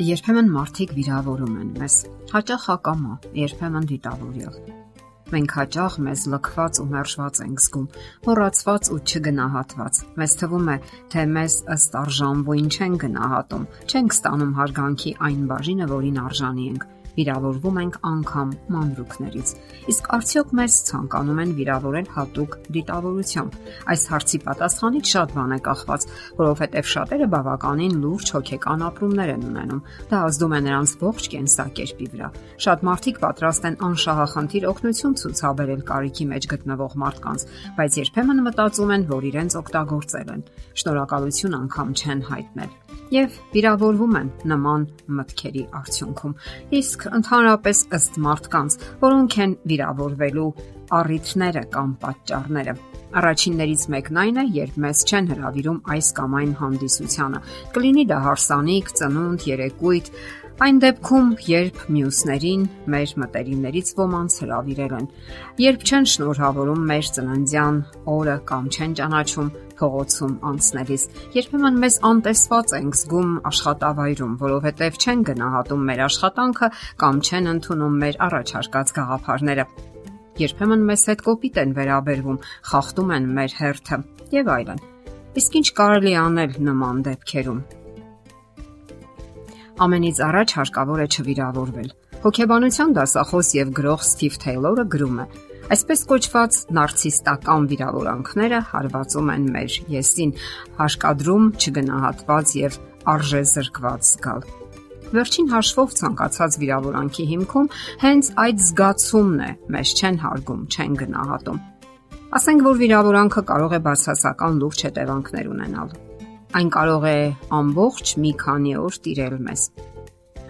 Երբեմն մարդիկ վիրավորում են մեզ, հաճախ ակամա, երբեմն դիտավորյալ։ Մենք հաճախ մեզ լքված ու մերժված ենք զգում, մոռացված ու չգնահատված։ Մեզ թվում է, թե մեզ ըստ արժանվույն չեն գնահատում, չենք ստանում հարգանքի այն բաժինը, որին արժանի ենք վիրավորվում ենք անգամ մանրուքներից։ Իսկ արդյոք մեզ ցանկանում են վիրավորել հատուկ դիտավորությամբ։ Այս հարցի պատասխանից շատ բան է կախված, որովհետև շատերը բավականին լուրջ հոգեկան ապրումներ են ունենում։ Դա ազդում է նրանց ողջ կենսակերպի վրա։ Շատ մարդիկ պատրաստ են անշահախնդիր օգնություն ցուցաբերել կարիքի մեջ գտնվող մարդկանց, բայց երբեմն մտածում են, որ իրենց օգտագործել են։ Շնորհակալություն անգամ չեն հայտնել եւ վիրավորվում են նման մտքերի արդյունքում։ Իսկ ընդհանրապես ըստ մարդկանց, որոնք են վիրավորվելու առիթները կամ պատճառները։ Առաջիններից մեկն այն է, երբ մեզ չեն հravirում այս կամ այն հանդիսությանը։ Կլինի դա հարսանիք, ծնունդ, երեկույթ, Այն դեպքում, երբ մյուսներին մեր մտերիմներից ոմանց հravirել են, երբ չեն շնորհավորում մեր ծննդյան օրը կամ չեն ճանաչում փողոցում անցնելիս, երբեմն մեզ անտեսված ենք զգում աշխատավայրում, որովհետև չեն գնահատում մեր աշխատանքը կամ չեն ընդունում մեր առաջարկած գաղափարները։ Երբեմն մեզ հետ կոպիտ են վերաբերվում, խախտում են մեր հերթը եւ այլն։ Իսկ ինչ կարելի անել նման դեպքերում ամենից առաջ հարկավոր է չվիրավորվել։ Հոգեբանության դասախոս եւ գրող Սթիվ Թեյլորը գրում է. Այսպես կոչված նարցիստական վիրավորանքները հարվածում են մեր եսին, հաշկադրում չգնահատված եւ արժեզրկված զգալ։ Վերջին հաշվով ցանկացած վիրավորանքի հիմքում հենց այդ զգացումն է, մեզ չեն հարգում, չեն գնահատում։ Ասենք որ վիրավորանքը կարող է բացասական լուրջ հետևանքներ ունենալ Այն կարող է ամբողջ մի քանի օր տիրել մեզ։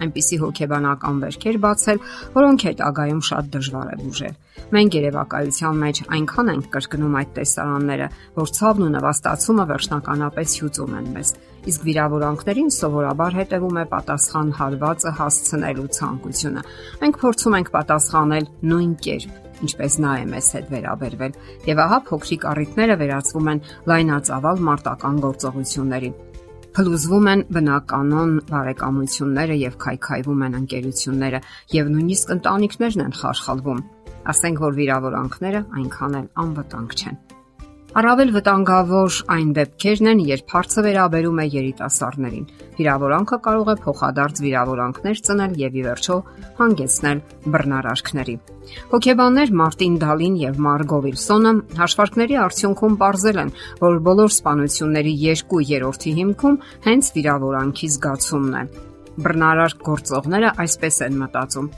Այնպիսի հոգեբանական վերքեր բացել, որոնք հետագայում շատ դժվար է բուժել։ Մենք երևակայության մեջ այնքան ենք կրկնում այդ տեսարանները, որ ցավն ու նվաստացումը վերջնականապես հյուծում են մեզ։ Իսկ վիրավորանքներին սովորաբար հետևում է պատասխան հարվածը հասցնելու ցանկությունը։ Մենք փորձում ենք պատասխանել նույն կերպ ինչպես նա է մեզ հետ վերաբերվել, եւ ահա փոքրիկ առիթները վերածվում են լայնածավալ մարտական գործողությունների։ Փլուզվում են բնականon բարեկամությունները եւ քայքայվում են ընկերությունները եւ նույնիսկ ընտանիքներն են խարխալվում։ Ասենք որ վիրավորանքները այնքան էլ անվտանգ չեն։ Առավել վտանգավոր այն դեպքերն են, երբ հարցը վերաբերում է երիտասարդներին։ Վիրավորանքը կարող է փոխադարձ վիրավորանքներ ծնել եւ ի վերջո հանգեցնել բռնարարքների։ Հոգեբաններ Մարտին Դալին եւ Մարգո Վիլսոնը հաշվարկների արդյունքում ողրզել են, որ բոլոր սպանությունների 2/3-ի հիմքում հենց վիրավորանքի զգացումն է։ Բռնարար գործողները այսպես են մտածում.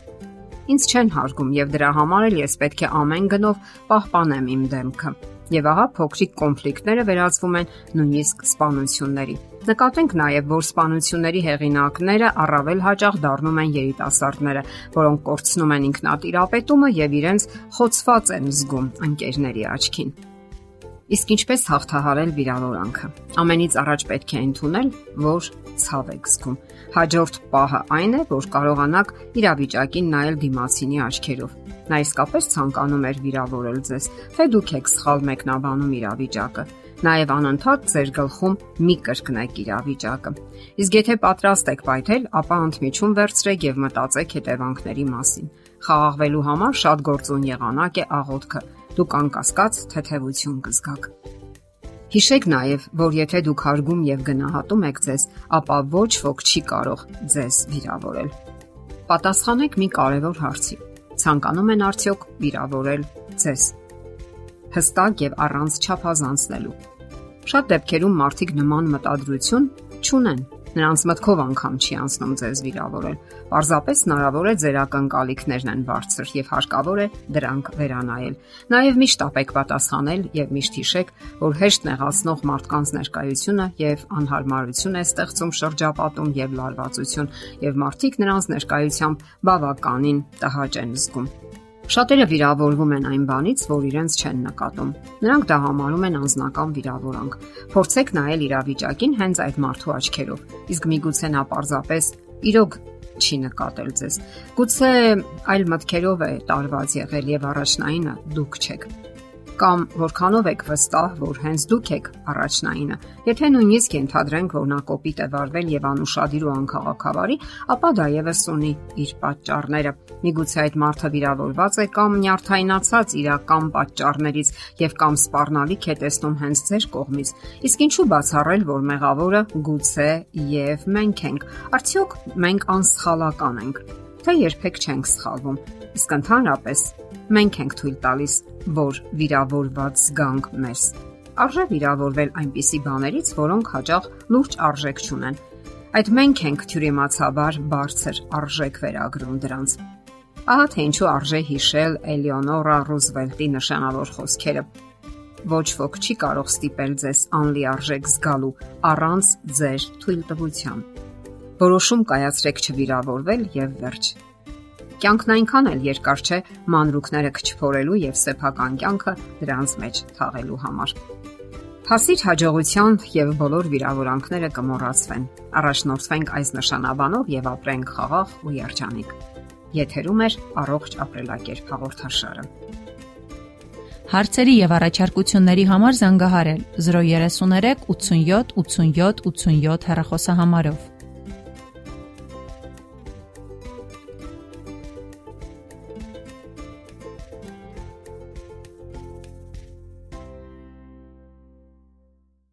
Ինձ չեն հարգում եւ դրա համար էլ ես պետք է ամեն գնով պահպանեմ իմ դեմքը։ Եվ ահա փոքրիկ կոնֆլիկտները վերածվում են նույնիսկ սպանությունների։ Նկատենք նաև, որ սպանությունների հեղինակները առավել հաճախ դառնում են երիտասարդները, որոնք կորցնում են ինքնատիրապետումը եւ իրենց խոցված են զգում ընկերների աչքին։ Իսկ ինչպես հաղթահարել վիրավորանքը։ Ամենից առաջ պետք է ընդունել, որ ցավ եք զգում։ Հաջորդ պահը այն է, որ կարողանաք իրավիճակին նայել դիմացինի աչքերով Նա իսկապես ցանկանում էր վիրավորել ձեզ, թե դուք եք սխալ մեկնաբանում իրավիճակը։ Նաև անընդհատ ձեր գլխում մի կրկնեք իրավիճակը։ Իսկ եթե պատրաստ եք պայթել, ապա ընդմիջում վերցրեք եւ մտածեք հետևանքների մասին։ Խաղաղվելու համար շատ գործուն եղանակ է աղոթքը։ Դուք անկասկած թեթևություն կզգաք։ Հիշեք նաև, որ եթե դուք հարգում եւ գնահատում եք ձեզ, ապա ոչ ոք չի կարող ձեզ վիրավորել։ Պատասխանեք մի կարևոր հարցի ցանկանում են արդյոք վիրավորել ձեզ։ Հստակ եւ առանց չափազանցնելու։ Շատ դեպքերում մարդիկ նման մտադրություն չունեն Նրանց մտքով անգամ չի անցնում ձեզ վիրավորել։ Պարզապես հնարավոր է ձեր ակնկալիքներն են բարձր եւ հարկավոր է դրանք վերանայել։ Նաեւ միշտ ապեք պատասխանել եւ միշտ հիշեք, որ հեշտ նեղացնող մարդկանց ներկայությունը եւ անհարմարություն է ստեղծում շրջապատում եւ լարվածություն եւ մարդիկ նրանց ներկայությամբ բավականին տհաճ են զգում։ Շատերը վիրավորվում են այն բանից, որ իրենց չեն նկատում։ Նրանք դա համարում են անznական վիրավորանք։ Փորձեք նայել իրավիճակին հենց այդ մարդու աչքերով։ Իսկ միգուցե նա պարզապես իրոք չի նկատել ձեզ։ Գուցե այլ մտքերով է տարված եղել եւ առաջնայինը դուք չեք կամ որքանով եք վստահ, որ հենց դուք եք առաջնայինը։ Եթե նույնիսկ ենթադրենք, որ նա կոպիտ է վարվել եւ անուշադիր ու անքաղաքավարի, ապա դա եւս ունի իր պատճառները։ Միգուցե այդ մարդը վիրավորված է կամ նյարդայնացած իրական պատճառներից եւ կամ սпарնալիք է տեսնում հենց ձեր կողմից։ Իսկ ինչու բացառել, որ մեղավորը գուցե եւ մենք ենք։ Արդյոք մենք անսխալական ենք։ Թե երբեք չենք սխալվում։ Իսկ ընդհանրապես մենք ենք թույլ տալիս, որ վիրավորված զգանք մեզ։ Արժե վիրավորվել այնպիսի բաներից, որոնք հաճախ լուրջ արժեք չունեն։ Այդ մենք ենք թյուրիմացաբար բարձր արժեք վերագրում դրանց։ Ահա թե ինչու արժե հիշել Էլեոնորա Ռուզվելտի նշանավոր խոսքերը։ Ոչ ոք չի կարող ստիպել ձեզ անլիարժեք զգալու առանց ձեր թույլտվության։ Որոշում կայացրեք չվիրավորվել եւ վերջ։ Կյանքն այնքան էլ երկար չէ մանրուքները քչփորելու եւ սեփական կյանքը դրանց մեջ թաղելու համար։ Հասիր հաջողության եւ բոլոր վիրավորանքները կմոռացվեն։ Առաջնորդվենք այս նշանաբանով եւ ապրենք խաղաղ ու երջանիկ։ Եթերում է առողջ ապրելակերպ հաղորդաշարը։ Հարցերի եւ առաջարկությունների համար զանգահարել 033 87 87 87 հեռախոսահամարով։